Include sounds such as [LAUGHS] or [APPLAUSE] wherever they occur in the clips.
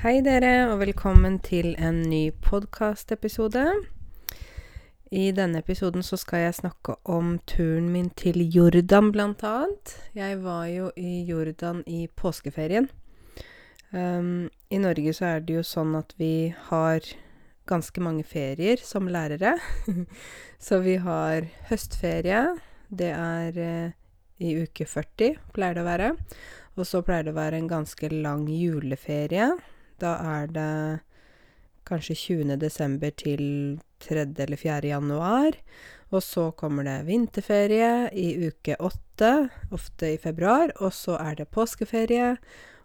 Hei dere, og velkommen til en ny podkastepisode. I denne episoden så skal jeg snakke om turen min til Jordan, blant annet. Jeg var jo i Jordan i påskeferien. Um, I Norge så er det jo sånn at vi har ganske mange ferier som lærere. [LAUGHS] så vi har høstferie. Det er uh, i uke 40, pleier det å være. Og så pleier det å være en ganske lang juleferie. Da er det kanskje 20. desember til 3. eller 4. januar. Og så kommer det vinterferie i uke 8, ofte i februar. Og så er det påskeferie.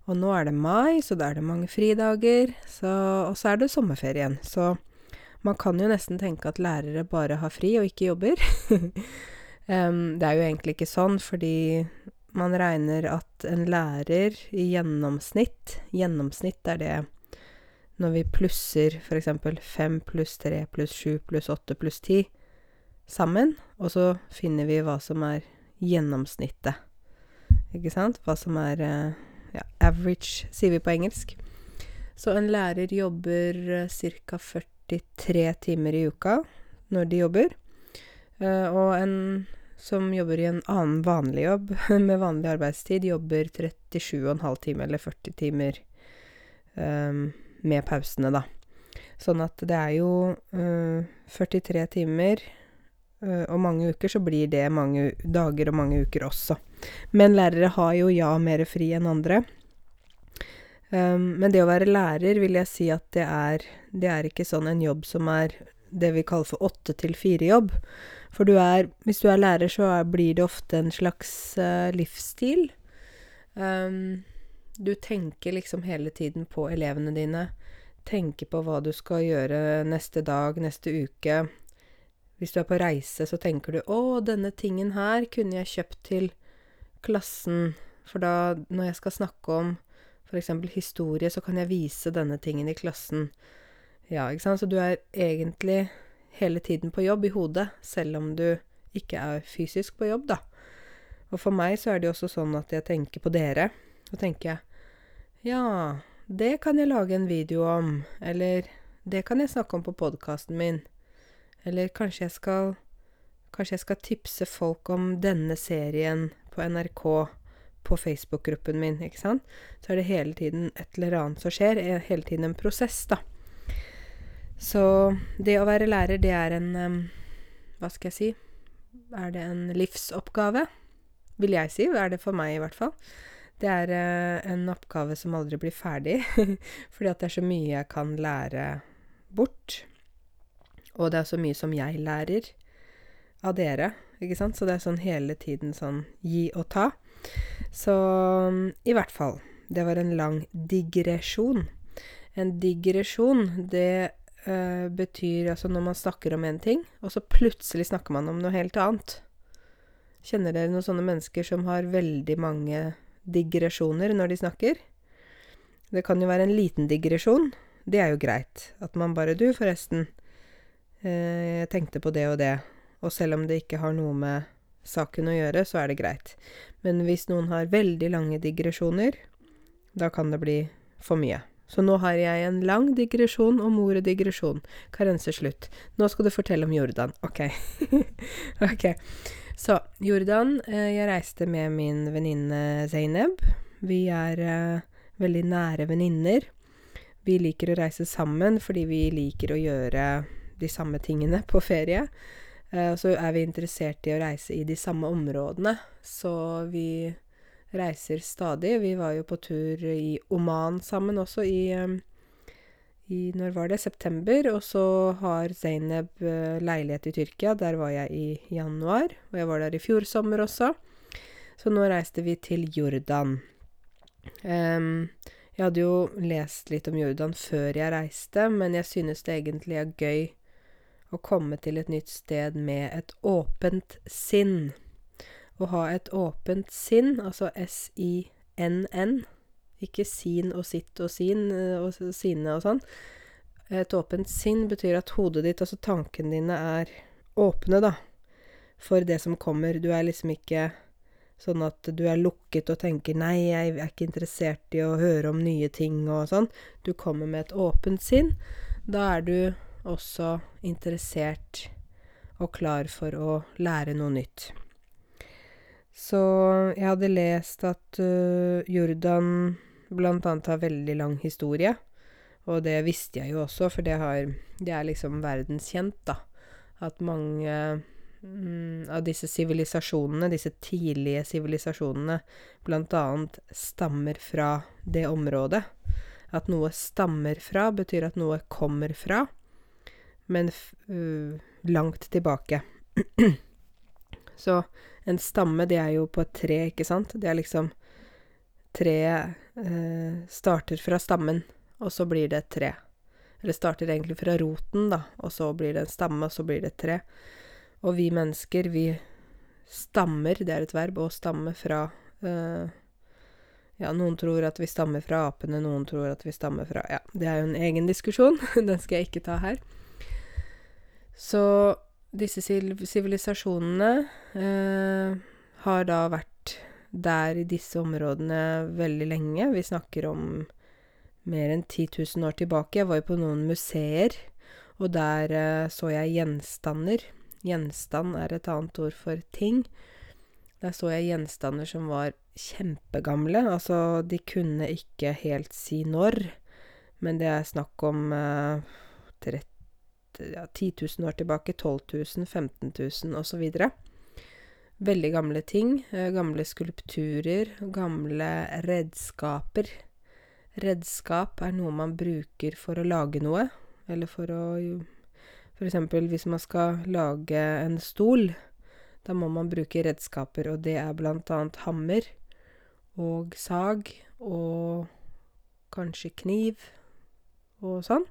Og nå er det mai, så da er det mange fridager. Så, og så er det sommerferien. Så man kan jo nesten tenke at lærere bare har fri og ikke jobber. [LAUGHS] um, det er jo egentlig ikke sånn, fordi man regner at en lærer i gjennomsnitt Gjennomsnitt er det når vi plusser f.eks. 5 pluss 3 pluss 7 pluss 8 pluss 10 sammen, og så finner vi hva som er gjennomsnittet. Ikke sant? Hva som er ja, average, sier vi på engelsk. Så en lærer jobber ca. 43 timer i uka når de jobber. Og en som jobber i en annen vanlig jobb [LAUGHS] med vanlig arbeidstid, jobber 37,5 timer eller 40 timer um, med pausene, da. Sånn at det er jo uh, 43 timer, uh, og mange uker så blir det mange dager og mange uker også. Men lærere har jo ja mer fri enn andre. Um, men det å være lærer vil jeg si at det er Det er ikke sånn en jobb som er det vi kaller for åtte til fire-jobb. For du er Hvis du er lærer, så er, blir det ofte en slags uh, livsstil. Um, du tenker liksom hele tiden på elevene dine. Tenker på hva du skal gjøre neste dag, neste uke. Hvis du er på reise, så tenker du 'Å, denne tingen her kunne jeg kjøpt til klassen', for da, når jeg skal snakke om f.eks. historie, så kan jeg vise denne tingen i klassen. Ja, ikke sant. Så du er egentlig hele tiden på jobb i hodet, selv om du ikke er fysisk på jobb, da. Og for meg så er det jo også sånn at jeg tenker på dere. Så tenker jeg ja, det kan jeg lage en video om. Eller det kan jeg snakke om på podkasten min. Eller kanskje jeg skal Kanskje jeg skal tipse folk om denne serien på NRK på Facebook-gruppen min, ikke sant? Så er det hele tiden et eller annet som skjer. Hele tiden en prosess, da. Så det å være lærer, det er en um, Hva skal jeg si? Er det en livsoppgave? Vil jeg si. Er det for meg, i hvert fall. Det er uh, en oppgave som aldri blir ferdig, [LAUGHS] fordi at det er så mye jeg kan lære bort. Og det er så mye som jeg lærer av dere, ikke sant. Så det er sånn hele tiden sånn gi og ta. Så i hvert fall. Det var en lang digresjon. En digresjon, det uh, betyr altså når man snakker om en ting, og så plutselig snakker man om noe helt annet. Kjenner dere noen sånne mennesker som har veldig mange digresjoner når de snakker. Det kan jo være en liten digresjon. Det er jo greit. At man bare Du, forresten. Eh, jeg tenkte på det og det. Og selv om det ikke har noe med saken å gjøre, så er det greit. Men hvis noen har veldig lange digresjoner, da kan det bli for mye. Så nå har jeg en lang digresjon om ordet digresjon. Karense slutt. Nå skal du fortelle om Jordan. Ok. [LAUGHS] ok. Så Jordan eh, Jeg reiste med min venninne Zaineb. Vi er eh, veldig nære venninner. Vi liker å reise sammen fordi vi liker å gjøre de samme tingene på ferie. Eh, og så er vi interessert i å reise i de samme områdene, så vi reiser stadig. Vi var jo på tur i Oman sammen også i i Når var det? September. Og så har Zainab uh, leilighet i Tyrkia. Der var jeg i januar. Og jeg var der i fjor sommer også. Så nå reiste vi til Jordan. Um, jeg hadde jo lest litt om Jordan før jeg reiste, men jeg synes det egentlig er gøy å komme til et nytt sted med et åpent sinn. Å ha et åpent sinn, altså S-I-N-N, ikke sin og sitt og sin eh, og sine og sånn. Et åpent sinn betyr at hodet ditt, altså tankene dine, er åpne, da, for det som kommer. Du er liksom ikke Sånn at du er lukket og tenker 'nei, jeg er ikke interessert i å høre om nye ting' og sånn. Du kommer med et åpent sinn. Da er du også interessert og klar for å lære noe nytt. Så jeg hadde lest at Jordan blant annet har veldig lang historie. Og det visste jeg jo også, for det har det er liksom verdenskjent, da. At mange av disse sivilisasjonene, disse tidlige sivilisasjonene, blant annet stammer fra det området. At noe stammer fra, betyr at noe kommer fra, men f langt tilbake. [CLEARS THROAT] Så en stamme, det er jo på et tre, ikke sant? Det er liksom Treet starter fra stammen, og så blir det et tre. Eller starter egentlig fra roten, da, og så blir det en stamme, og så blir det et tre. Og vi mennesker, vi stammer, det er et verb, å stamme fra Ja, noen tror at vi stammer fra apene, noen tror at vi stammer fra Ja, det er jo en egen diskusjon. [LAUGHS] Den skal jeg ikke ta her. Så disse sivilisasjonene sivilisasjonene har da vært der i disse områdene veldig lenge. Vi snakker om mer enn ti tusen år tilbake. Jeg var jo på noen museer, og der så jeg gjenstander. Gjenstand er et annet ord for ting. Der så jeg gjenstander som var kjempegamle. Altså, de kunne ikke helt si når, men det er snakk om trett ja, ti tusen år tilbake. Tolv tusen, femten tusen, og så videre. Veldig gamle ting. Gamle skulpturer, gamle redskaper. Redskap er noe man bruker for å lage noe, eller for å For eksempel hvis man skal lage en stol, da må man bruke redskaper, og det er blant annet hammer og sag og kanskje kniv og sånn.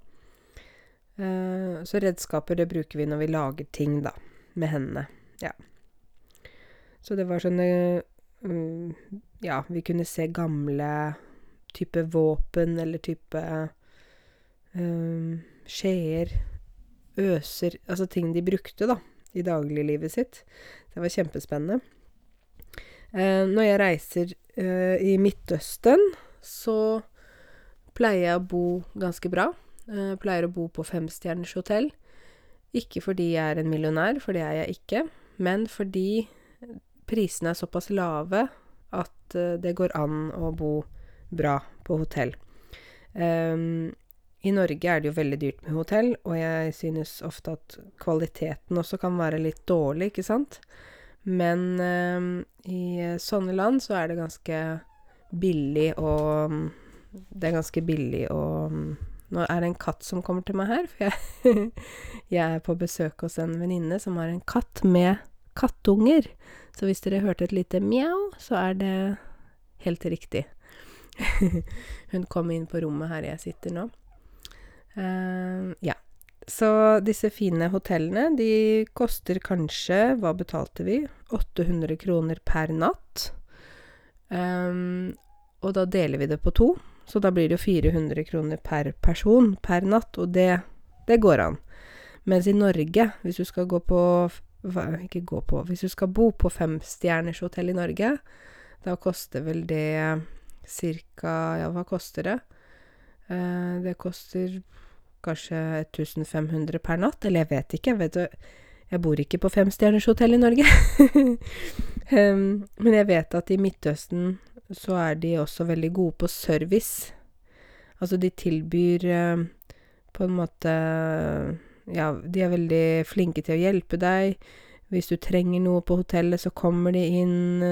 Så redskaper, det bruker vi når vi lager ting, da, med hendene. Ja. Så det var sånne Ja, vi kunne se gamle type våpen eller type skjeer, øser Altså ting de brukte, da, i dagliglivet sitt. Det var kjempespennende. Når jeg reiser i Midtøsten, så pleier jeg å bo ganske bra. Pleier å bo på femstjerners hotell. Ikke fordi jeg er en millionær, for det er jeg ikke, men fordi prisene er såpass lave at det går an å bo bra på hotell. I Norge er det jo veldig dyrt med hotell, og jeg synes ofte at kvaliteten også kan være litt dårlig, ikke sant? Men i sånne land så er det ganske billig å Det er ganske billig å Nå er det en katt som kommer til meg her, for jeg [LAUGHS] jeg er på besøk hos en venninne som har en katt med kattunger. Så hvis dere hørte et lite mjau, så er det helt riktig. [LAUGHS] Hun kom inn på rommet her jeg sitter nå. Ja. Så disse fine hotellene, de koster kanskje Hva betalte vi? 800 kroner per natt. Og da deler vi det på to, så da blir det jo 400 kroner per person per natt, og det det går an. Mens i Norge, hvis du skal gå på ikke gå på Hvis du skal bo på femstjerners hotell i Norge, da koster vel det cirka Ja, hva koster det? Det koster kanskje ett tusen fem hundre per natt, eller jeg vet ikke, vet du, jeg bor ikke på femstjerners hotell i Norge. [LAUGHS] Men jeg vet at i Midtøsten så er de også veldig gode på service. Altså, de tilbyr på en måte Ja, de er veldig flinke til å hjelpe deg. Hvis du trenger noe på hotellet, så kommer de inn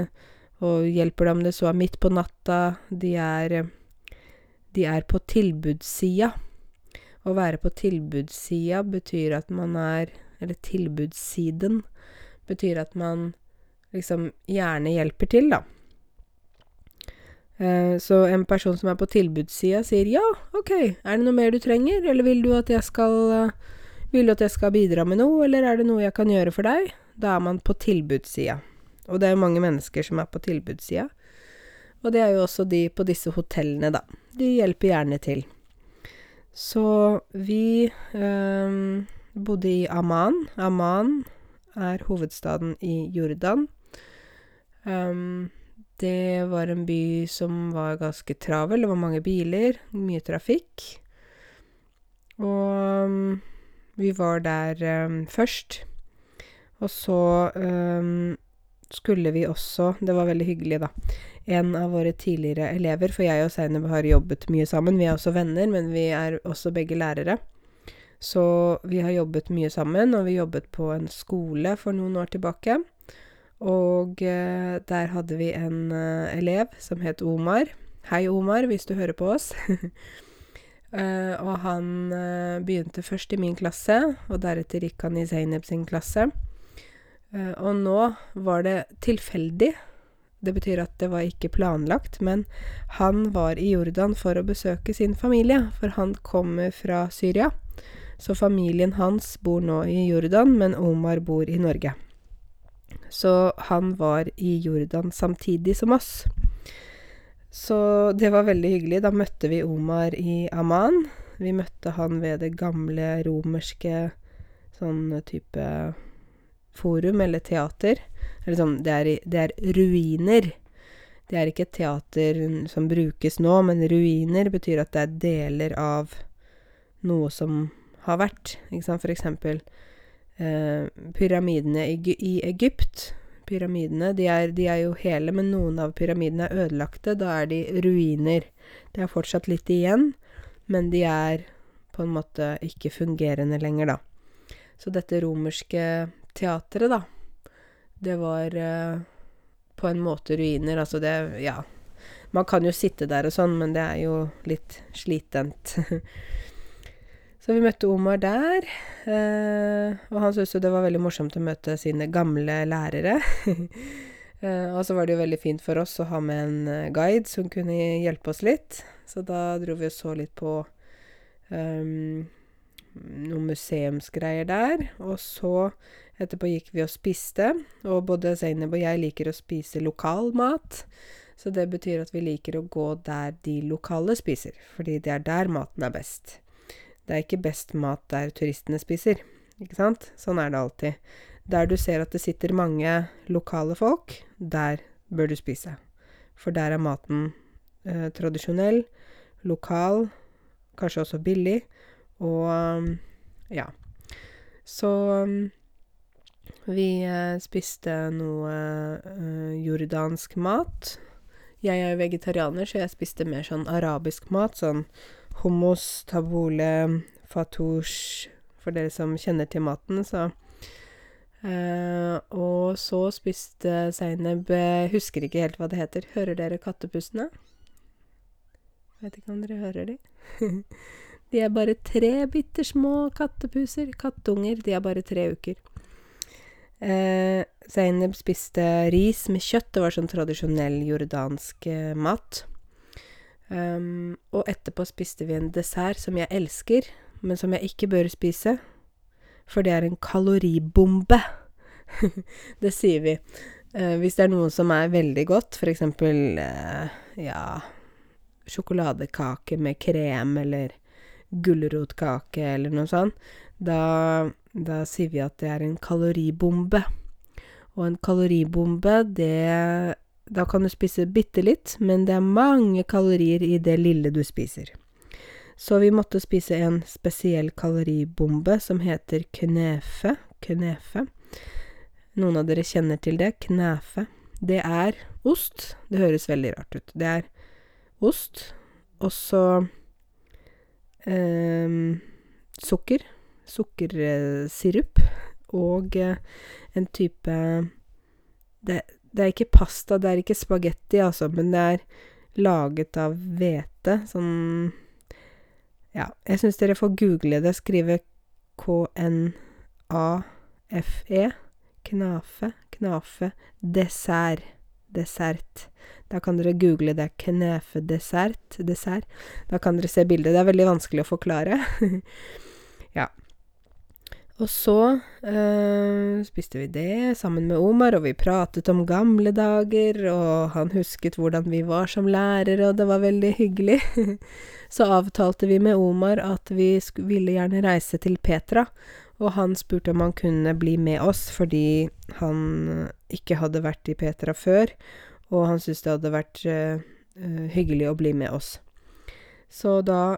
og hjelper deg om det så er midt på natta. De er de er på tilbudssida. Å være på tilbudssida betyr at man er Eller tilbudssiden betyr at man liksom gjerne hjelper til, da. Så en person som er på tilbudssida, sier ja, OK, er det noe mer du trenger, eller vil du at jeg skal Vil du at jeg skal bidra med noe, eller er det noe jeg kan gjøre for deg? Da er man på tilbudssida. Og det er jo mange mennesker som er på tilbudssida. Og det er jo også de på disse hotellene, da. De hjelper gjerne til. Så vi bodde i Amman. Amman er hovedstaden i Jordan. Um, det var en by som var ganske travel. Det var mange biler, mye trafikk. Og um, vi var der um, først. Og så um, skulle vi også Det var veldig hyggelig, da. En av våre tidligere elever, for jeg og Zainab har jobbet mye sammen. Vi er også venner, men vi er også begge lærere. Så vi har jobbet mye sammen, og vi jobbet på en skole for noen år tilbake. Og eh, der hadde vi en eh, elev som het Omar. Hei, Omar, hvis du hører på oss. [LAUGHS] eh, og han eh, begynte først i min klasse, og deretter gikk han i Zainab sin klasse. Eh, og nå var det tilfeldig det betyr at det var ikke planlagt, men han var i Jordan for å besøke sin familie, for han kommer fra Syria. Så familien hans bor nå i Jordan, men Omar bor i Norge. Så han var i Jordan samtidig som oss. Så det var veldig hyggelig. Da møtte vi Omar i Amman. Vi møtte han ved det gamle romerske sånn type forum eller teater. Eller sånn, det er, det er ruiner. Det er ikke et teater som brukes nå, men ruiner betyr at det er deler av noe som har vært. Ikke? For eksempel eh, pyramidene i, i, Egypt. Pyramidene, de er, de er jo hele, men noen av pyramidene er ødelagte. Da er de ruiner. Det er fortsatt litt igjen, men de er på en måte ikke fungerende lenger, da. Så dette romerske teatret, da det var uh, på en måte ruiner. Altså det Ja. Man kan jo sitte der og sånn, men det er jo litt slitent. [LAUGHS] så vi møtte Omar der. Uh, og han syntes jo det var veldig morsomt å møte sine gamle lærere. uh, [LAUGHS] og så var det jo veldig fint for oss å ha med en guide som kunne hjelpe oss litt. Så da dro vi og så litt på um, noen museumsgreier der. Og så Etterpå gikk vi og spiste, og både Zainab og jeg liker å spise lokal mat. Så det betyr at vi liker å gå der de lokale spiser, fordi det er der maten er best. Det er ikke best mat der turistene spiser, ikke sant? Sånn er det alltid. Der du ser at det sitter mange lokale folk, der bør du spise. For der er maten eh, tradisjonell, lokal, kanskje også billig, og ja. Så vi eh, spiste noe eh, jordansk mat. Jeg er jo vegetarianer, så jeg spiste mer sånn arabisk mat. Sånn hummus, tabule, fatouche For dere som kjenner til maten, så eh, Og så spiste Zainab Husker ikke helt hva det heter. Hører dere kattepustene? Vet ikke om dere hører de? [LAUGHS] de er bare tre bitte små kattepuser. Kattunger. De er bare tre uker. Eh, Zainab spiste ris med kjøtt. Det var sånn tradisjonell jordansk eh, mat. Um, og etterpå spiste vi en dessert som jeg elsker, men som jeg ikke bør spise. For det er en kaloribombe. [LAUGHS] det sier vi. Eh, hvis det er noe som er veldig godt, for eksempel eh, ja sjokoladekake med krem eller gulrotkake eller noe sånt, da da sier vi at det er en kaloribombe. Og en kaloribombe, det Da kan du spise bitte litt, men det er mange kalorier i det lille du spiser. Så vi måtte spise en spesiell kaloribombe som heter knefe. Knefe. Noen av dere kjenner til det. Knefe. Det er ost. Det høres veldig rart ut. Det er ost, og så eh, sukker sukkersirup og eh, en type det, det, er ikke pasta, det er ikke spagetti, altså, men det er laget av hvete. Sånn Ja, jeg syns dere får google det. Skrive KNAFE. Knafe. Knafe. Dessert. Dessert. Da kan dere google det. Knefe-dessert. Dessert. Da kan dere se bildet. Det er veldig vanskelig å forklare. [LAUGHS] ja. Og så eh, spiste vi det sammen med Omar, og vi pratet om gamle dager, og han husket hvordan vi var som lærere, og det var veldig hyggelig. [LAUGHS] så avtalte vi med Omar at vi ville gjerne reise til Petra Og han spurte om han kunne bli med oss, fordi han ikke hadde vært i Petra før, og han syntes det hadde vært hyggelig å bli med oss. Så da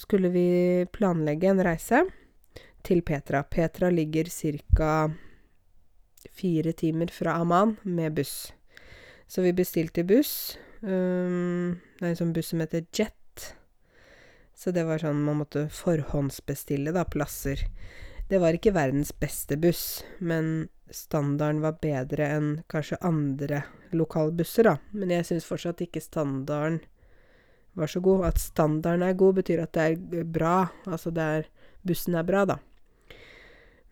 skulle vi planlegge en reise til Petra. Petra ligger ca. fire timer fra Amman med buss. Så vi bestilte buss. Um, det er en sånn buss som heter Jet. Så det var sånn man måtte forhåndsbestille, da, plasser. Det var ikke verdens beste buss, men standarden var bedre enn kanskje andre lokalbusser, da. Men jeg syns fortsatt ikke standarden var så god. At standarden er god, betyr at det er bra. Altså det er Bussen er bra, da.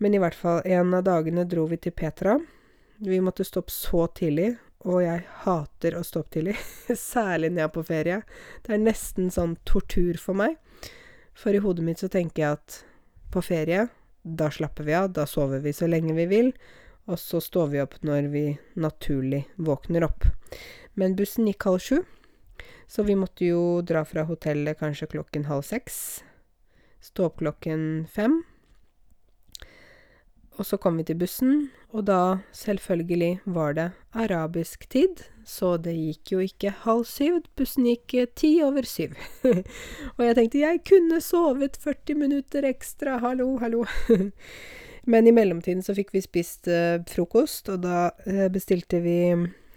Men i hvert fall, en av dagene dro vi til Petra. Vi måtte stå opp så tidlig, og jeg hater å stå opp tidlig. [LAUGHS] Særlig når jeg er på ferie. Det er nesten sånn tortur for meg. For i hodet mitt så tenker jeg at på ferie, da slapper vi av, da sover vi så lenge vi vil, og så står vi opp når vi naturlig våkner opp. Men bussen gikk halv sju, så vi måtte jo dra fra hotellet kanskje klokken halv seks. Stå opp klokken fem og så kom vi til bussen, og da, selvfølgelig, var det arabisk tid, så det gikk jo ikke halv syv, bussen gikk eh, ti over syv. [LAUGHS] og jeg tenkte jeg kunne sovet 40 minutter ekstra, hallo, hallo. [LAUGHS] Men i mellomtiden så fikk vi spist eh, frokost, og da eh, bestilte vi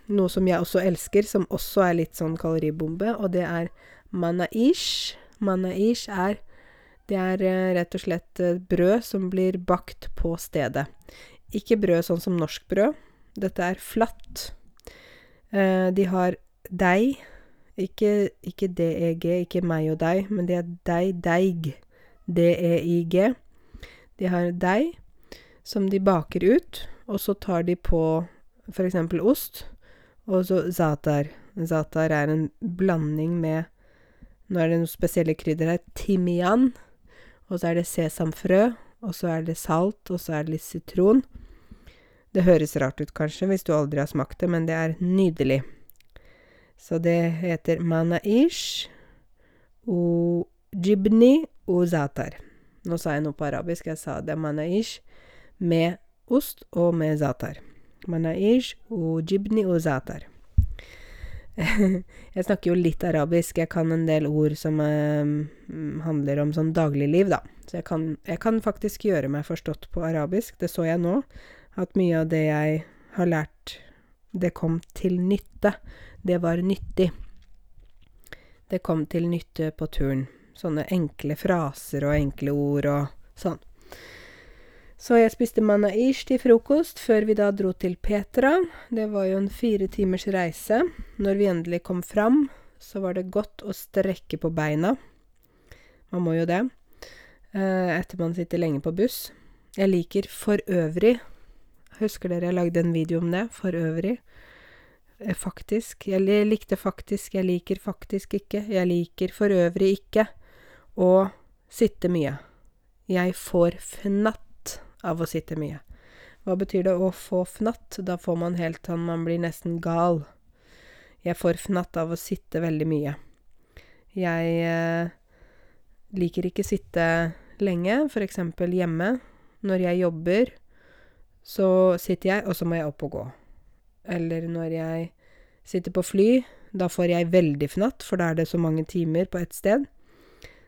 noe som jeg også elsker, som også er litt sånn kaloribombe, og det er manaish. Manaish er det er eh, rett og slett eh, brød som blir bakt på stedet. Ikke brød sånn som norsk brød. Dette er flatt. Eh, de har deig. Ikke, ikke DEG, ikke meg og deg, men det er deig, deig. D-e-i-g. De har deig som de baker ut, og så tar de på eksempel ost, og så zatar. Zatar er en blanding med Nå er det noen spesielle krydder her. Timian og så er det sesamfrø, og så er det salt, og så er det litt sitron. Det høres rart ut kanskje hvis du aldri har smakt det, men det er nydelig. Så det heter manaish og jibni og zatar. Nå sa jeg noe på arabisk, jeg sa det manaish med ost og med zatar. Manaish og jibni og zatar. [LAUGHS] jeg snakker jo litt arabisk. Jeg kan en del ord som eh, handler om sånn dagligliv, da. Så jeg kan, jeg kan, faktisk gjøre meg forstått på arabisk. Det så jeg nå. At mye av det jeg har lært, det kom til nytte. Det var nyttig. Det kom til nytte på turen. Sånne enkle fraser og enkle ord og sånn. Så jeg spiste manaish til frokost før vi da dro til Petra. Det var jo en fire timers reise. Når vi endelig kom fram, så var det godt å strekke på beina. Man må jo det. Eh, etter man sitter lenge på buss. Jeg liker for øvrig Husker dere jeg lagde en video om det? For øvrig. Eh, faktisk. Jeg likte faktisk, jeg liker faktisk ikke. Jeg liker for øvrig ikke å sitte mye. Jeg får fnatt av å sitte mye. Hva betyr det å få fnatt? Da får man helt sånn man blir nesten gal. Jeg får fnatt av å sitte veldig mye. Jeg eh, liker ikke sitte lenge, eksempel hjemme. Når jeg jobber, så sitter jeg, og så må jeg opp og gå. Eller når jeg sitter på fly, da får jeg veldig fnatt, for da er det så mange timer på ett sted.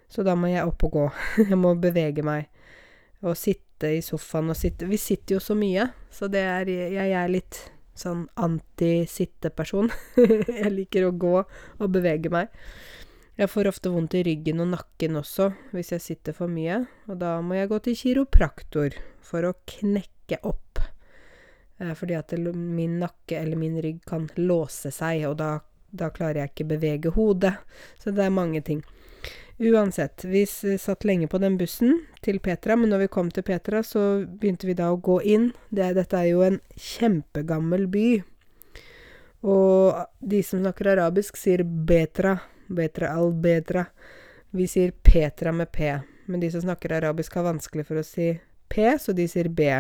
Så da må jeg opp og gå. [LAUGHS] jeg må bevege meg. Og sitte sitte i sofaen og sitte Vi sitter jo så mye, så det er Jeg er litt sånn anti-sitteperson. [LAUGHS] jeg liker å gå og bevege meg. Jeg får ofte vondt i ryggen og nakken også hvis jeg sitter for mye, og da må jeg gå til kiropraktor for å knekke opp. Eh, fordi at min nakke eller min rygg kan låse seg, og da, da klarer jeg ikke bevege hodet. Så det er mange ting. Uansett, vi satt lenge på den bussen til Petra, men når vi kom til Petra, så begynte vi da å gå inn. Det, dette er jo en kjempegammel by. Og de som snakker arabisk, sier Betra. Betra al-Betra. Vi sier Petra med P. Men de som snakker arabisk, har vanskelig for å si P, så de sier B.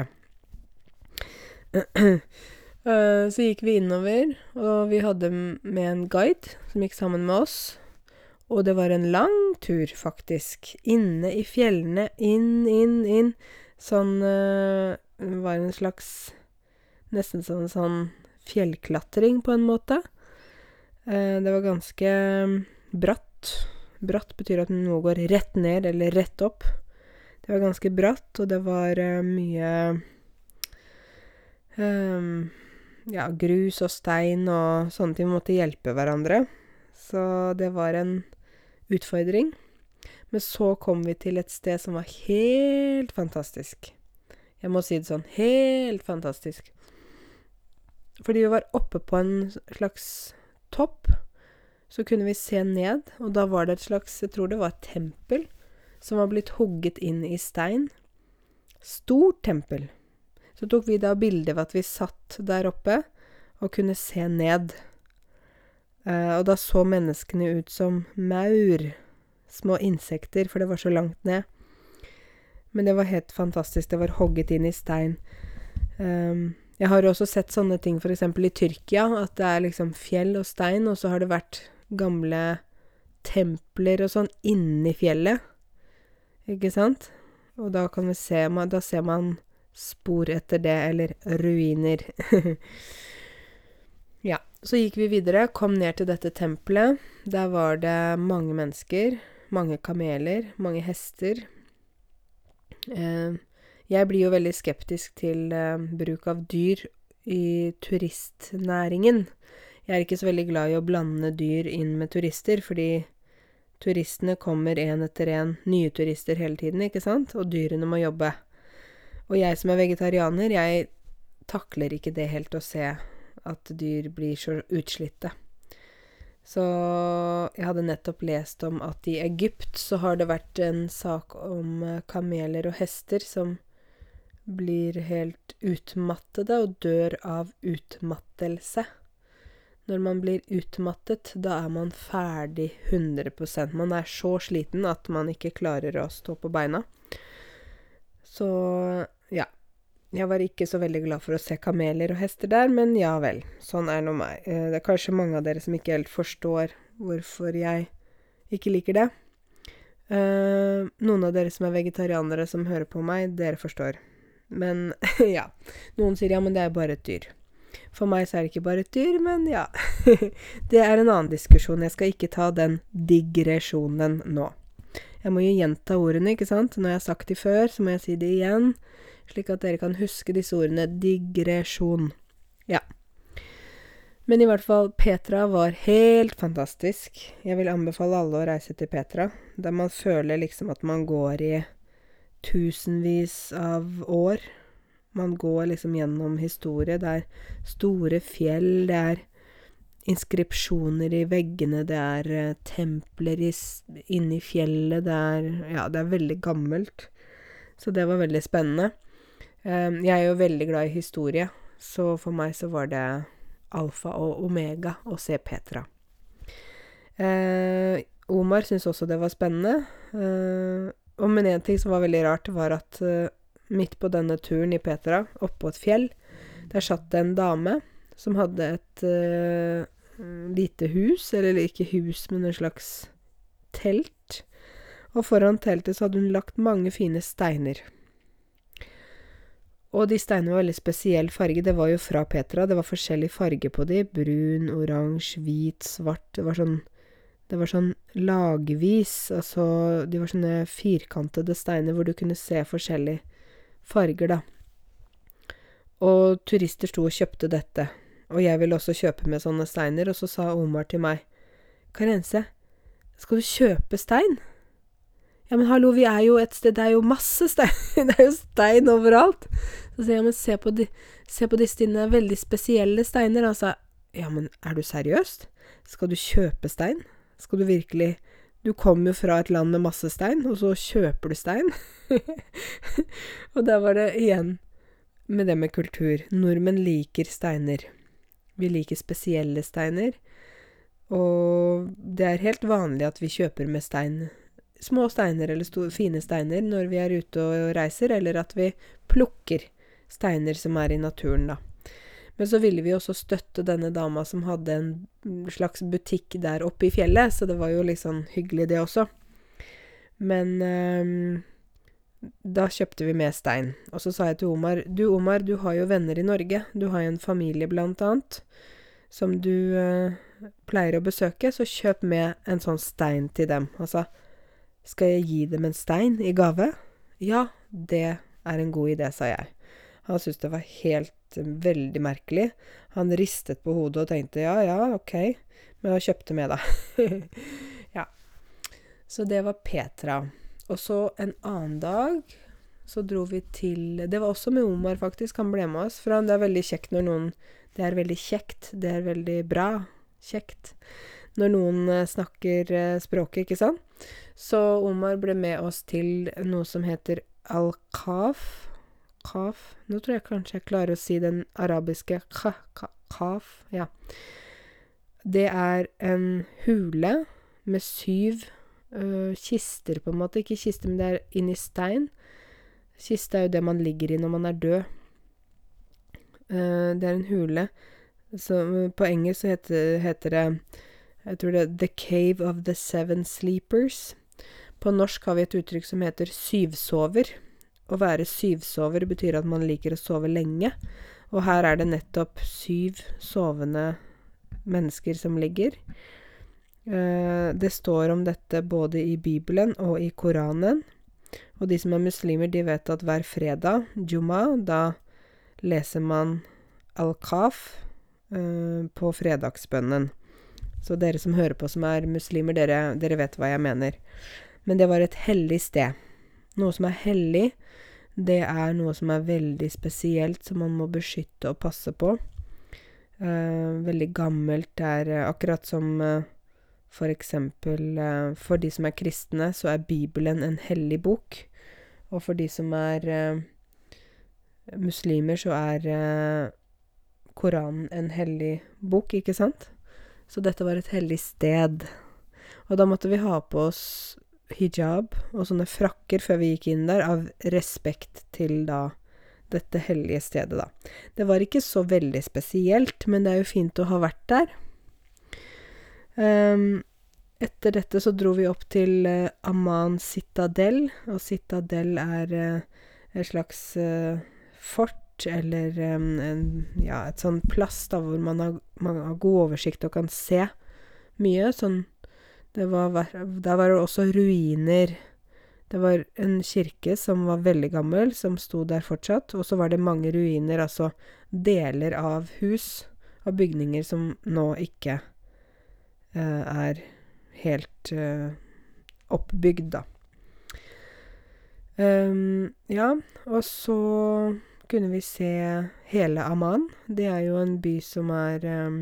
[CLEARS THROAT] Eh, så gikk vi innover, og vi hadde med en guide som gikk sammen med oss. Og det var en lang tur, faktisk. Inne i fjellene. Inn, inn, inn. Sånn øh, var en slags Nesten som en sånn fjellklatring, på en måte. Eh, det var ganske bratt. Bratt betyr at noe går rett ned eller rett opp. Det var ganske bratt, og det var øh, mye øh, Ja, grus og stein og sånne ting. Vi måtte hjelpe hverandre. Så det var en utfordring. Men så kom vi til et sted som var helt fantastisk. Jeg må si det sånn helt fantastisk. Fordi vi var oppe på en slags topp, så kunne vi se ned, og da var det et slags Jeg tror det var et tempel som var blitt hugget inn i stein. Stort tempel. Så tok vi da bilde av at vi satt der oppe og kunne se ned. Uh, og da så menneskene ut som maur små insekter, for det var så langt ned. Men det var helt fantastisk. Det var hogget inn i stein. Um, jeg har også sett sånne ting f.eks. i Tyrkia, at det er liksom fjell og stein, og så har det vært gamle templer og sånn inni fjellet. Ikke sant? Og da kan vi se Da ser man spor etter det, eller ruiner. [LAUGHS] Så gikk vi videre, kom ned til dette tempelet. Der var det mange mennesker mange kameler, mange hester. Eh, jeg blir jo veldig skeptisk til eh, bruk av dyr i turistnæringen. Jeg er ikke så veldig glad i å blande dyr inn med turister, fordi turistene kommer én etter én, nye turister hele tiden, ikke sant, og dyrene må jobbe. Og jeg som er vegetarianer, jeg takler ikke det helt å se at dyr blir så utslitte. Så jeg hadde nettopp lest om at i Egypt så har det vært en sak om eh, kameler og hester som blir helt utmattede og dør av utmattelse. Når man blir utmattet, da er man ferdig 100% Man er så sliten at man ikke klarer å stå på beina. Så. Jeg var ikke så veldig glad for å se kameler og hester der, men ja vel. Sånn er nå meg. Eh, det er kanskje mange av dere som ikke helt forstår hvorfor jeg ikke liker det. Uh, noen av dere som er vegetarianere som hører på meg, dere forstår. Men [LAUGHS] ja. Noen sier ja, men det er bare et dyr. For meg så er det ikke bare et dyr, men ja. [LAUGHS] det er en annen diskusjon. Jeg skal ikke ta den digresjonen nå. Jeg må jo gjenta ordene, ikke sant? Når jeg har sagt de før, så må jeg si det igjen slik at dere kan huske disse ordene digresjon. Ja. Men i hvert fall, Petra var helt fantastisk. Jeg vil anbefale alle å reise til Petra, der man føler liksom at man går i tusenvis av år. Man går liksom gjennom historie. Det er store fjell, det er inskripsjoner i veggene, det er uh, templer inni fjellet, det er Ja, det er veldig gammelt. Så det var veldig spennende. Um, jeg er jo veldig glad i historie, så for meg så var det alfa og omega å se Petra. Uh, Omar syntes også det var spennende. Uh, og men én ting som var veldig rart, var at uh, midt på denne turen i Petra, oppå et fjell, der satt det en dame som hadde et lite hus, eller ikke hus, men en slags telt. Og foran teltet så hadde hun lagt mange fine steiner. Og de steinene var veldig spesiell farge. Det var jo fra Petra. Det var forskjellig farge på de. Brun, oransje, hvit, svart. Det var sånn Det var sånn lagvis. Altså De var sånne firkantede steiner hvor du kunne se forskjellige farger, da. Og turister sto og kjøpte dette. Og jeg ville også kjøpe med sånne steiner. Og så sa Omar til meg, Karense, skal du kjøpe stein? Ja, men hallo, vi er jo et sted Det er jo masse stein. [LAUGHS] det er jo stein overalt. Så sier jeg, men se på, de, se på disse dine veldig spesielle steiner. Altså, ja, men er du seriøst? Skal du kjøpe stein? Skal du virkelig Du kommer jo fra et land med masse stein, og så kjøper du stein? [LAUGHS] og der var det igjen med det med kultur. Nordmenn liker steiner. Vi liker spesielle steiner. Og det er helt vanlig at vi kjøper med stein små steiner eller store, fine steiner når vi er ute og reiser, eller at vi plukker steiner som er i naturen, da. Men så ville vi også støtte denne dama som hadde en slags butikk der oppe i fjellet, så det var jo litt sånn hyggelig, det også. Men um, da kjøpte vi med stein. Og så sa jeg til Omar Du, Omar, du har jo venner i Norge. Du har jo en familie, blant annet, som du eh, pleier å besøke. Så kjøp med en sånn stein til dem. Sa Skal jeg gi dem en stein i gave? Ja, det er en god idé, sa jeg. Han syntes det var helt veldig merkelig. Han ristet på hodet og tenkte ja, ja, ok. Men han kjøpte med, da. [LAUGHS] ja. Så det var Petra. Og så en annen dag så dro vi til Det var også med Omar, faktisk. Han ble med oss. For det er veldig kjekt når noen Det er veldig kjekt. Det er veldig bra. Kjekt. Når noen uh, snakker uh, språket, ikke sant? Så Omar ble med oss til noe som heter al-Kaf. Kaf Nå tror jeg kanskje jeg klarer å si den arabiske kaf. Ja. Det er en hule med syv uh, kister, på en måte. Ikke kister, men det er inni stein. Kiste er jo det man ligger i når man er død. Uh, det er en hule. Så på engelsk så heter, heter, det Jeg tror det er The Cave of the Seven Sleepers. På norsk har vi et uttrykk som heter syvsover. Å være syvsover betyr at man liker å sove lenge. Og her er det nettopp syv sovende mennesker som ligger. Eh, det står om dette både i Bibelen og i Koranen. Og de som er muslimer, de vet at hver fredag, juma, da leser man al-Kaf uh, på fredagsbønnen. Så dere som hører på som er muslimer, dere, dere, vet hva jeg mener. Men det var et hellig sted. Noe som er hellig, det er noe som er veldig spesielt, som man må beskytte og passe på. Uh, veldig gammelt. Er uh, akkurat som uh, for eksempel eh, for de som er kristne, så er Bibelen en hellig bok. Og for de som er eh, muslimer, så er eh, Koranen en hellig bok, ikke sant? Så dette var et hellig sted. Og da måtte vi ha på oss hijab og sånne frakker før vi gikk inn der, av respekt til da dette hellige stedet, da. Det var ikke så veldig spesielt, men det er jo fint å ha vært der. Um, etter dette så dro vi opp til uh, Amman Citadel, og Citadel er uh, et slags uh, fort eller um, en, ja, et sånn plass da hvor man har, man har, god oversikt og kan se mye. Sånn det var, Der var det også ruiner. Det var en kirke som var veldig gammel, som sto der fortsatt, og så var det mange ruiner, altså deler av hus og bygninger som nå ikke Eh, er helt eh, oppbygd, da. Um, ja, og så kunne vi se hele Amman. Det er jo en by som er um,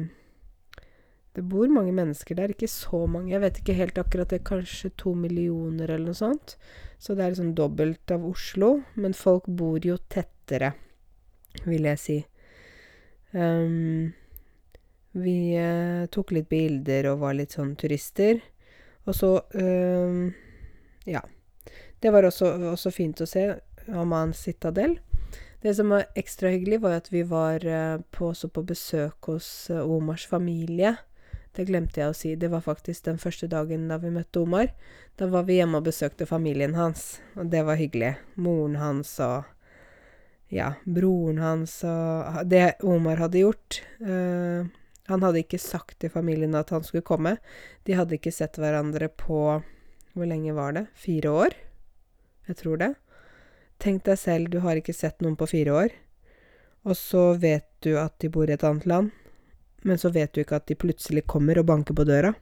Det bor mange mennesker der, ikke så mange. Jeg vet ikke helt akkurat det, kanskje to millioner eller noe sånt. Så det er liksom dobbelt av Oslo. Men folk bor jo tettere, vil jeg si. Um, vi uh, tok litt bilder og var litt sånn turister. Og så eh, Ja. Det var også, også, fint å se Amman Citadel. Det som var ekstra hyggelig, var at vi var eh, på, også på besøk hos eh, Omars familie. Det glemte jeg å si. Det var faktisk den første dagen da vi møtte Omar. Da var vi hjemme og besøkte familien hans, og det var hyggelig. Moren hans og ja, broren hans og det Omar hadde gjort. uh, han hadde ikke sagt til familien at han skulle komme. De hadde ikke sett hverandre på Hvor lenge var det? Fire år? Jeg tror det. Tenk deg selv, du har ikke sett noen på fire år, og så vet du at de bor i et annet land, men så vet du ikke at de plutselig kommer og banker på døra.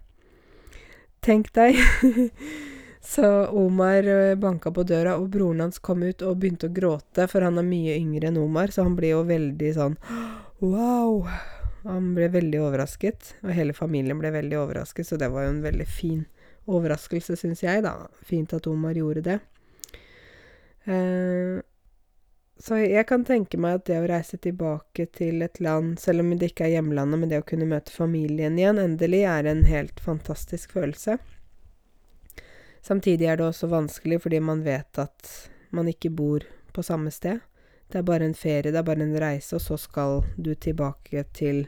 Tenk deg. [LAUGHS] så Omar eh, banka på døra, og broren hans kom ut og begynte å gråte, for han er mye yngre enn Omar, så han blir jo veldig sånn Wow! Han ble veldig overrasket, og hele familien ble veldig overrasket, så det var jo en veldig fin overraskelse, syns jeg, da. Fint at Omar gjorde det. Eh, så jeg kan tenke meg at det å reise tilbake til et land, selv om det ikke er hjemlandet, men det å kunne møte familien igjen, endelig, er en helt fantastisk følelse. Samtidig er det også vanskelig fordi man vet at man ikke bor på samme sted. Det er bare en ferie, det er bare en reise, og så skal du tilbake til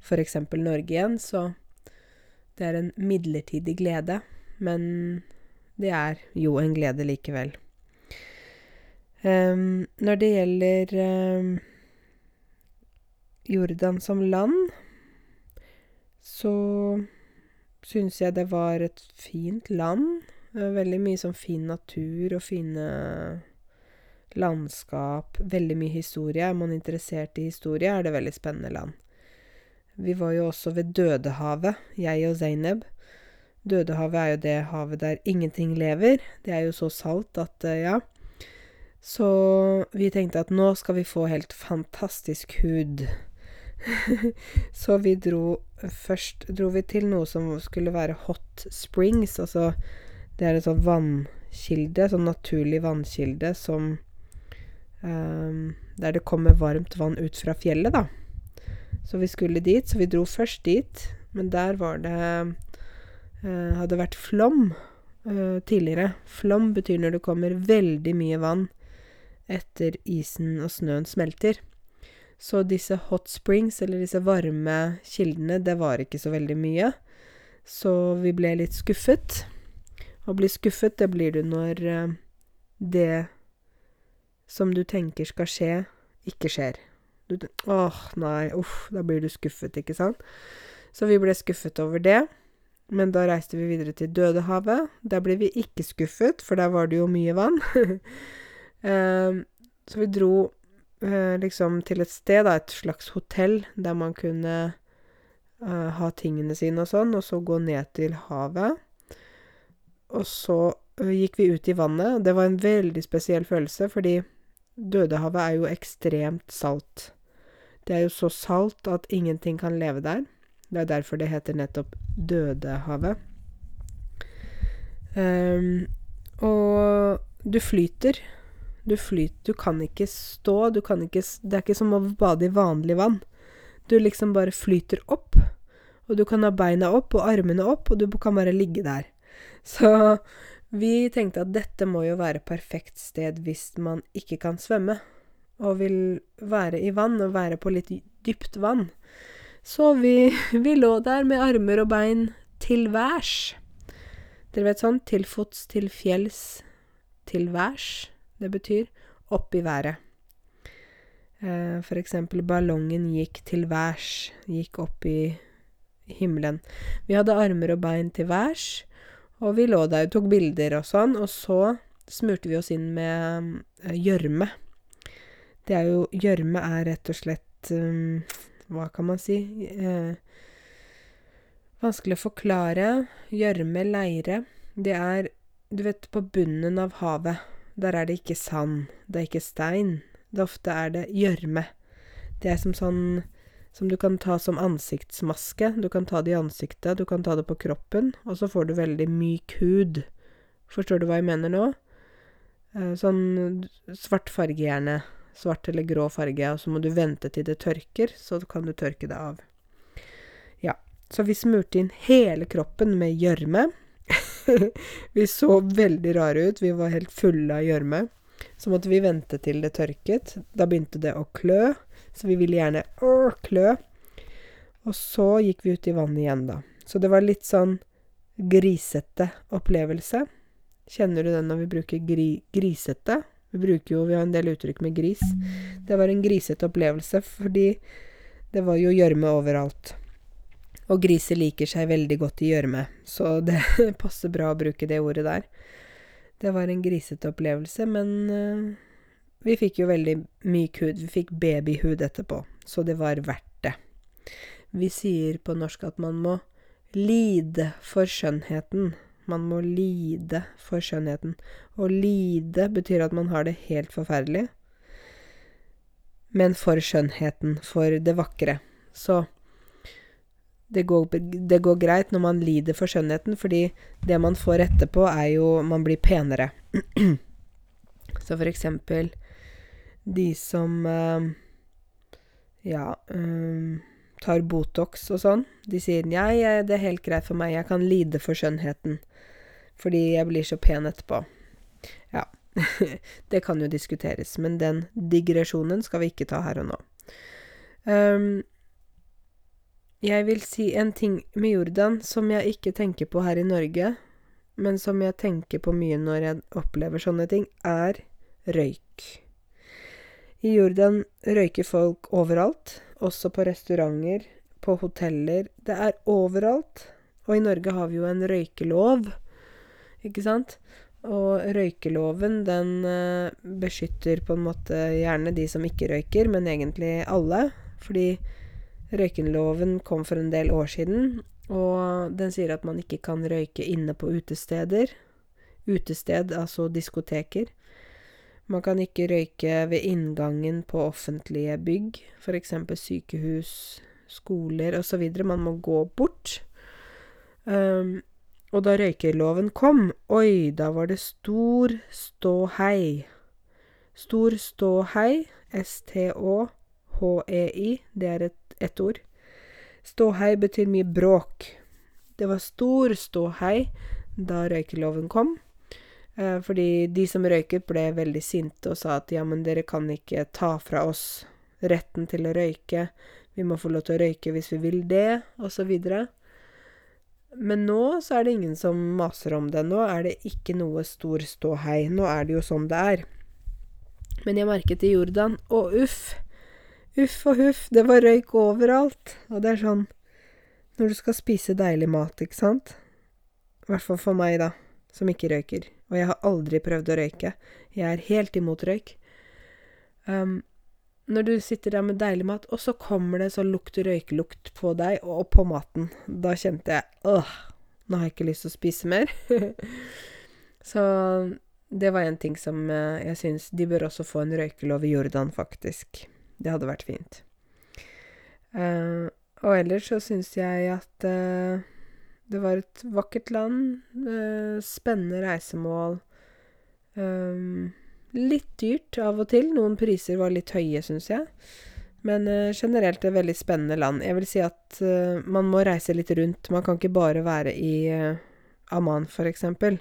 f.eks. Norge igjen, så det er en midlertidig glede. Men det er jo en glede likevel. Um, når det gjelder um, Jordan som land, så syns jeg det var et fint land. Veldig mye sånn fin natur og fine landskap. Veldig mye historie. Er man interessert i historie, er det veldig spennende land. Vi var jo også ved Dødehavet, jeg og Zainab. Dødehavet er jo det havet der ingenting lever. Det er jo så salt at ja. Så vi tenkte at nå skal vi få helt fantastisk hud. [LAUGHS] så vi dro Først dro vi til noe som skulle være hot springs, altså det er en sånn vannkilde, sånn naturlig vannkilde som um, Der det kommer varmt vann ut fra fjellet, da. Så vi skulle dit. Så vi dro først dit, men der var det uh, Hadde vært flom uh, tidligere. Flom betyr når det kommer veldig mye vann etter isen og snøen smelter. Så disse hot springs, eller disse varme kildene, det var ikke så veldig mye. Så vi ble litt skuffet. Å bli skuffet, det blir du når uh, det som du tenker skal skje, ikke skjer. Du Åh, nei, uff, da blir du skuffet, ikke sant? Så vi ble skuffet over det. Men da reiste vi videre til Dødehavet. Der ble vi ikke skuffet, for der var det jo mye vann. [LAUGHS] um, så vi dro uh, liksom til et sted, da, et slags hotell, der man kunne uh, ha tingene sine og sånn, og så gå ned til havet. Og så uh, gikk vi ut i vannet, det var en veldig spesiell følelse, fordi Dødehavet er jo ekstremt salt. Det er jo så salt at ingenting kan leve der. Det er derfor det heter nettopp Dødehavet. Um, og du flyter. Du flyter Du kan ikke stå, du kan ikke Det er ikke som å bade i vanlig vann. Du liksom bare flyter opp, og du kan ha beina opp og armene opp, og du kan bare ligge der. [LAUGHS] Så vi tenkte at dette må jo være perfekt sted hvis man ikke kan svømme, og vil være i vann og være på litt dypt vann. Så vi, [LAUGHS] vi lå der med armer og bein til værs. Dere vet sånn til fots, til fjells, til værs. Det betyr opp i været. Eh, for eksempel ballongen gikk til værs, gikk opp i himmelen. Vi hadde armer og bein til værs. Og vi lå der og tok bilder og sånn, og så smurte vi oss inn med gjørme. Det er jo Gjørme er rett og slett um, Hva kan man si? Eh, vanskelig å forklare. Gjørme, leire. Det er Du vet, på bunnen av havet, der er det ikke sand. Det er ikke stein. Det ofte er det gjørme. Det er som sånn som du kan ta som ansiktsmaske. Du kan ta det i ansiktet, du kan ta det på kroppen, og så får du veldig myk hud. Forstår du hva jeg mener nå? Eh, sånn svart farge, gjerne. Svart eller grå farge, og så må du vente til det tørker, så kan du tørke det av. Ja, så vi smurte inn hele kroppen med gjørme. [LAUGHS] vi så veldig rare ut, vi var helt fulle av gjørme. Så måtte vi vente til det tørket. Da begynte det å klø. Så vi ville gjerne øh, klø. Og så gikk vi ut i vannet igjen, da. Så det var litt sånn grisete opplevelse. Kjenner du den når vi bruker gri grisete? Vi bruker jo Vi har en del uttrykk med gris. Det var en grisete opplevelse fordi det var jo gjørme overalt. Og griser liker seg veldig godt i gjørme, så [LAUGHS] det passer bra å bruke det ordet der. Det var en grisete opplevelse, men uh, vi fikk jo veldig myk hud. Vi fikk babyhud etterpå, så det var verdt det. Vi sier på norsk at man må lide for skjønnheten. Man må lide for skjønnheten. Å lide betyr at man har det helt forferdelig. Men for skjønnheten, for det vakre. Så det går, det går, greit når man lider for skjønnheten, fordi det man får etterpå, er jo Man blir penere. [CLEARS THROAT] Så for eksempel de som uh, ja um, tar Botox og sånn, de sier ja, det er helt greit for meg, jeg kan lide for skjønnheten. Fordi jeg blir så pen etterpå. Ja. [LAUGHS] det kan jo diskuteres, men den digresjonen skal vi ikke ta her og nå. Um, jeg vil si en ting med Jordan som jeg ikke tenker på her i Norge, men som jeg tenker på mye når jeg opplever sånne ting, er røyk. I Jordan røyker folk overalt, også på restauranter, på hoteller. Det er overalt. Og i Norge har vi jo en røykelov, ikke sant? Og røykeloven, den eh, beskytter på en måte gjerne de som ikke røyker, men egentlig alle. Fordi røykeloven kom for en del år siden, og den sier at man ikke kan røyke inne på utesteder. Utested, altså diskoteker. Man kan ikke røyke ved inngangen på offentlige bygg, f.eks. sykehus, skoler osv. Man må gå bort. Um, og da røykeloven kom, oi, da var det stor ståhei. Stor ståhei, S-T-Å-H-E-I, det er et ett ord. Ståhei betyr mye bråk. Det var stor ståhei da røykeloven kom. Eh, fordi de som røyket, ble veldig sinte og sa at ja, men dere kan ikke ta fra oss retten til å røyke. Vi må få lov til å røyke hvis vi vil det, osv. Men nå så er det ingen som maser om det. Nå er det ikke noe stor ståhei. Nå er det jo sånn det er. Men jeg merket i Jordan Å, uff! Uff og huff, det var røyk overalt. Og det er sånn når du skal spise deilig mat, ikke sant? I hvert fall for meg, da, som ikke røyker. Og jeg har aldri prøvd å røyke. Jeg er helt imot røyk. Um, når du sitter der med deilig mat, og så kommer det så lukt røykelukt på deg og på maten, da kjente jeg åh, nå har jeg ikke lyst til å spise mer. [LAUGHS] så det var en ting som uh, jeg syns De bør også få en røykelov i Jordan, faktisk. Det hadde vært fint. Uh, og ellers så syns jeg at uh, det var et vakkert land. Uh, spennende reisemål. Litt dyrt av og til. Noen priser var litt høye, syns jeg. Men generelt et veldig spennende land. Jeg vil si at man må reise litt rundt. Man kan ikke bare være i Amman, for eksempel.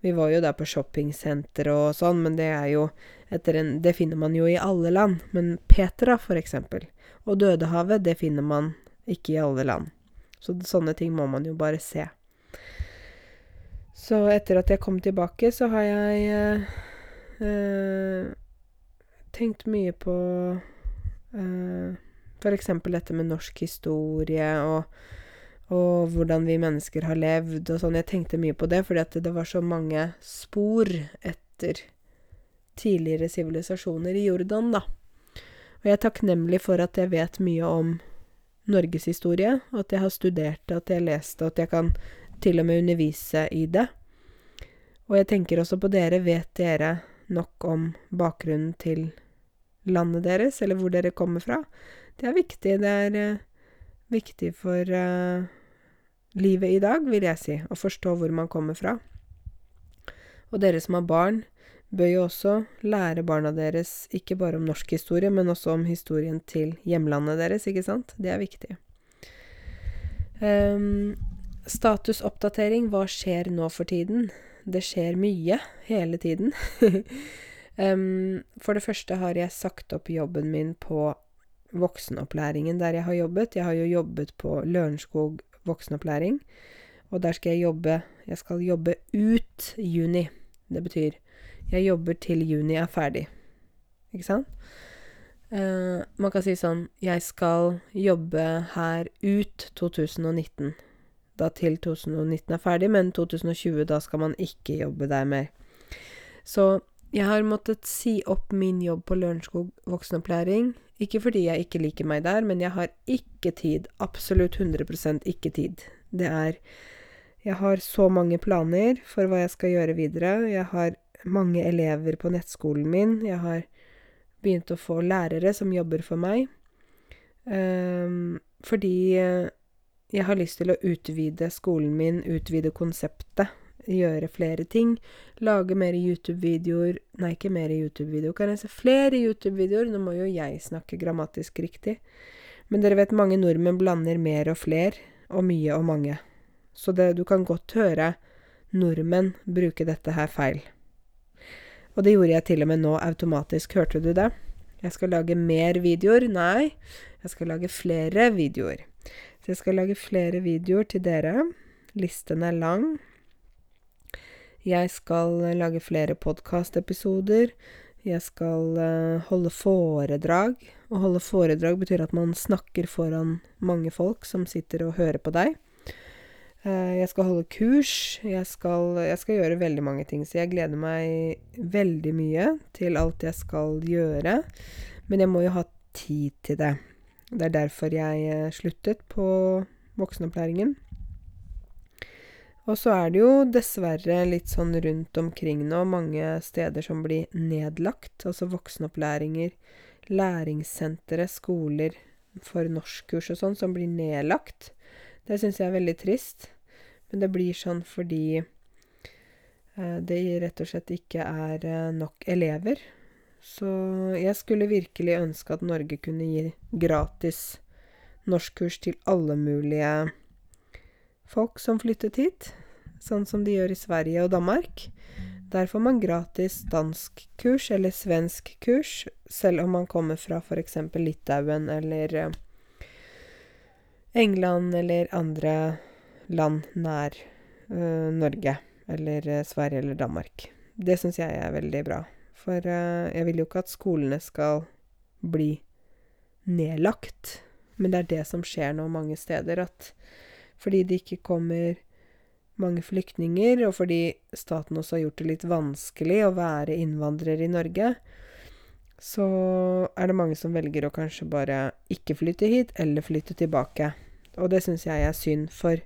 Vi var jo der på shoppingsenter og sånn, men det er jo en, Det finner man jo i alle land. Men Petra, for eksempel, og Dødehavet, det finner man ikke i alle land. Så sånne ting må man jo bare se. Så etter at jeg kom tilbake, så har jeg eh, eh, tenkt mye på eh, eksempel dette med norsk historie og og hvordan vi mennesker har levd og sånn. Jeg tenkte mye på det, fordi det var så mange spor etter tidligere sivilisasjoner i Jordan, da. Og jeg er takknemlig for at jeg vet mye om norgeshistorie, og at jeg har studert det, at jeg har lest det, at jeg kan til og med undervise i det. Og jeg tenker også på dere. Vet dere nok om bakgrunnen til landet deres, eller hvor dere kommer fra? Det er viktig. Det er uh, viktig for uh, livet i dag, vil jeg si, å forstå hvor man kommer fra. Og dere som har barn, bør jo også lære barna deres ikke bare om norsk historie, men også om historien til hjemlandet deres, ikke sant? Det er viktig. Um, statusoppdatering, hva skjer nå for tiden? Det skjer mye hele tiden. um, [LAUGHS] for det første har jeg sagt opp jobben min på voksenopplæringen der jeg har jobbet. Jeg har jo jobbet på Lørenskog voksenopplæring. Og der skal jeg jobbe Jeg skal jobbe ut juni. Det betyr jeg jobber til juni er ferdig. Ikke sant? Uh, man kan si sånn Jeg skal jobbe her ut 2019. Da til 2019 er ferdig, men 2020, da skal man ikke jobbe der mer. Så jeg har måttet si opp min jobb på Lørenskog voksenopplæring. Ikke fordi jeg ikke liker meg der, men jeg har ikke tid. Absolutt 100 ikke tid. Det er Jeg har så mange planer for hva jeg skal gjøre videre. Jeg har mange elever på nettskolen min. Jeg har begynt å få lærere som jobber for meg. Um, fordi jeg har lyst til å utvide skolen min, utvide konseptet gjøre flere ting. Lage mer YouTube-videoer Nei, ikke mer YouTube-videoer. Kan jeg se flere YouTube-videoer? Nå må jo jeg snakke grammatisk riktig. Men dere vet, mange nordmenn blander mer og fler, og mye og mange. Så det, du kan godt høre nordmenn bruke dette her feil. Og det gjorde jeg til og med nå automatisk. Hørte du det? Jeg skal lage mer videoer. Nei, jeg skal lage flere videoer. Så jeg skal lage flere videoer til dere. Listen er lang. Jeg skal lage flere podkastepisoder. Jeg skal uh, holde foredrag. Å holde foredrag betyr at man snakker foran mange folk som sitter og hører på deg. Uh, jeg skal holde kurs. Jeg skal, jeg skal, gjøre veldig mange ting. Så jeg gleder meg veldig mye til alt jeg skal gjøre. Men jeg må jo ha tid til det. Det er derfor jeg sluttet på voksenopplæringen. Og så er det jo dessverre litt sånn rundt omkring nå mange steder som blir nedlagt. Altså voksenopplæringer, læringssentre, skoler for norskkurs og sånn som blir nedlagt. Det syns jeg er veldig trist. Men det blir sånn fordi eh, det rett og slett ikke er eh, nok elever. Så jeg skulle virkelig ønske at Norge kunne gi gratis norskkurs til alle mulige folk som flyttet hit, sånn som de gjør i Sverige og Danmark. Der får man gratis danskkurs eller svensk kurs, selv om man kommer fra f.eks. Litauen eller eh, England eller andre land nær uh, Norge. Eller uh, Sverige eller Danmark. Det syns jeg er veldig bra. For uh, jeg vil jo ikke at skolene skal bli nedlagt. Men det er det som skjer nå mange steder, at fordi det ikke kommer mange flyktninger, og fordi staten også har gjort det litt vanskelig å være innvandrer i Norge, så er det mange som velger å kanskje bare ikke flytte hit, eller flytte tilbake. Og det syns jeg er synd, for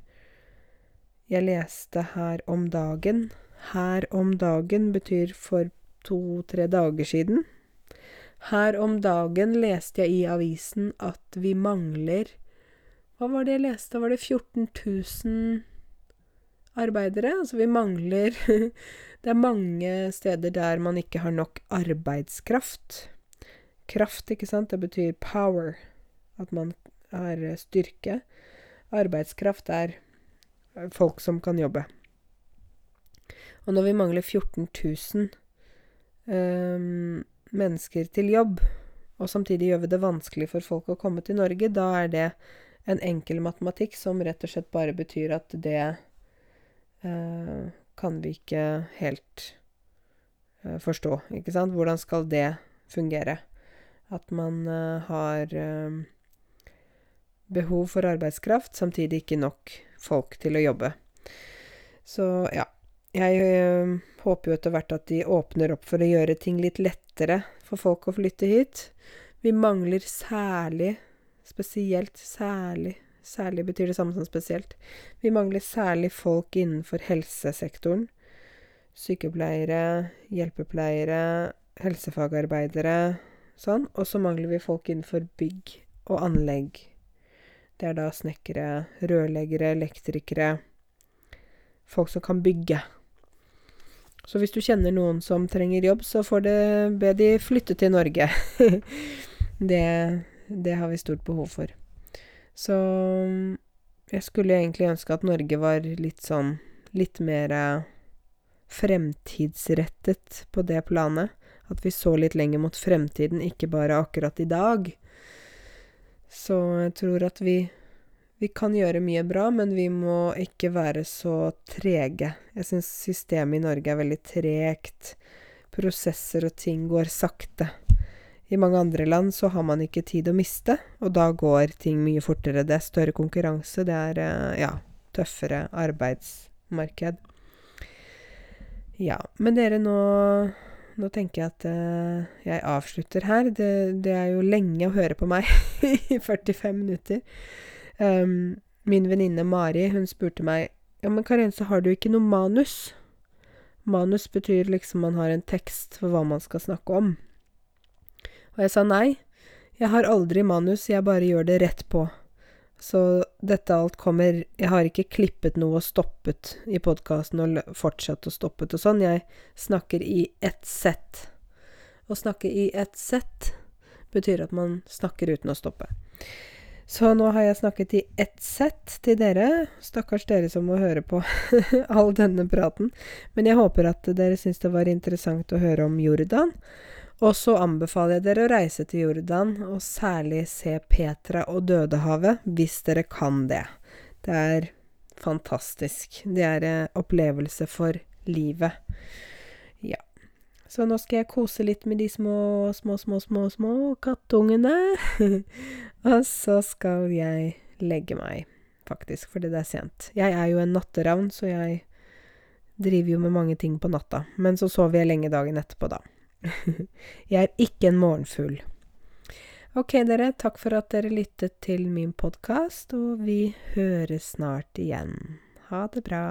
jeg leste her om dagen Her om dagen betyr for to-tre dager siden. Her om dagen leste jeg i avisen at vi mangler hva var det jeg leste? Var det 14 000 arbeidere? Altså vi mangler [LAUGHS] Det er mange steder der man ikke har nok arbeidskraft. Kraft, ikke sant? Det betyr power. At man har styrke. Arbeidskraft er folk som kan jobbe. Og når vi mangler 14 000 um, mennesker til jobb, og samtidig gjør vi det vanskelig for folk å komme til Norge, da er det en enkel matematikk som rett og slett bare betyr at det eh, kan vi ikke helt eh, forstå, ikke sant? Hvordan skal det fungere? At man eh, har eh, behov for arbeidskraft, samtidig ikke nok folk til å jobbe. Så ja. Jeg eh, håper jo etter hvert at de åpner opp for å gjøre ting litt lettere for folk å flytte hit. Vi mangler særlig Spesielt, særlig. Særlig betyr det samme som spesielt. Vi mangler særlig folk innenfor helsesektoren. Sykepleiere, hjelpepleiere, helsefagarbeidere, sånn. Og så mangler vi folk innenfor bygg og anlegg. Det er da snekkere, rørleggere, elektrikere Folk som kan bygge. Så hvis du kjenner noen som trenger jobb, så får det be de flytte til Norge. [LAUGHS] det det har vi stort behov for. Så jeg skulle egentlig ønske at Norge var litt sånn litt mer fremtidsrettet på det planet. At vi så litt lenger mot fremtiden, ikke bare akkurat i dag. Så jeg tror at vi vi kan gjøre mye bra, men vi må ikke være så trege. Jeg syns systemet i Norge er veldig tregt. Prosesser og ting går sakte. I mange andre land så har man ikke tid å miste, og da går ting mye fortere. Det er større konkurranse, det er eh, ja, tøffere arbeidsmarked. Ja, men dere, nå nå tenker jeg at uh, jeg avslutter her. Det, det, er jo lenge å høre på meg [LAUGHS] i 45 minutter. Um, min venninne Mari, hun spurte meg Ja, men Karense, har du ikke noe manus? Manus betyr liksom man har en tekst for hva man skal snakke om. Og jeg sa nei, jeg har aldri manus, jeg bare gjør det rett på. Så dette alt kommer Jeg har ikke klippet noe og stoppet i podkasten og fortsatt og stoppet og sånn. Jeg snakker i ett sett. Å snakke i ett sett betyr at man snakker uten å stoppe. Så nå har jeg snakket i ett sett til dere. Stakkars dere som må høre på [LAUGHS] all denne praten. Men jeg håper at dere syns det var interessant å høre om Jordan. Og så anbefaler jeg dere å reise til Jordan, og særlig se Petra og Dødehavet, hvis dere kan det. Det er fantastisk. Det er en opplevelse for livet. Ja. Så nå skal jeg kose litt med de små, små, små, små, små kattungene. [LAUGHS] og så skal jeg legge meg, faktisk, fordi det er sent. Jeg er jo en natteravn, så jeg driver jo med mange ting på natta. Men så sover jeg lenge dagen etterpå, da. [LAUGHS] jeg er ikke en morgenfugl. Ok, dere. Takk for at dere lyttet til min podkast, og vi høres snart igjen. Ha det bra.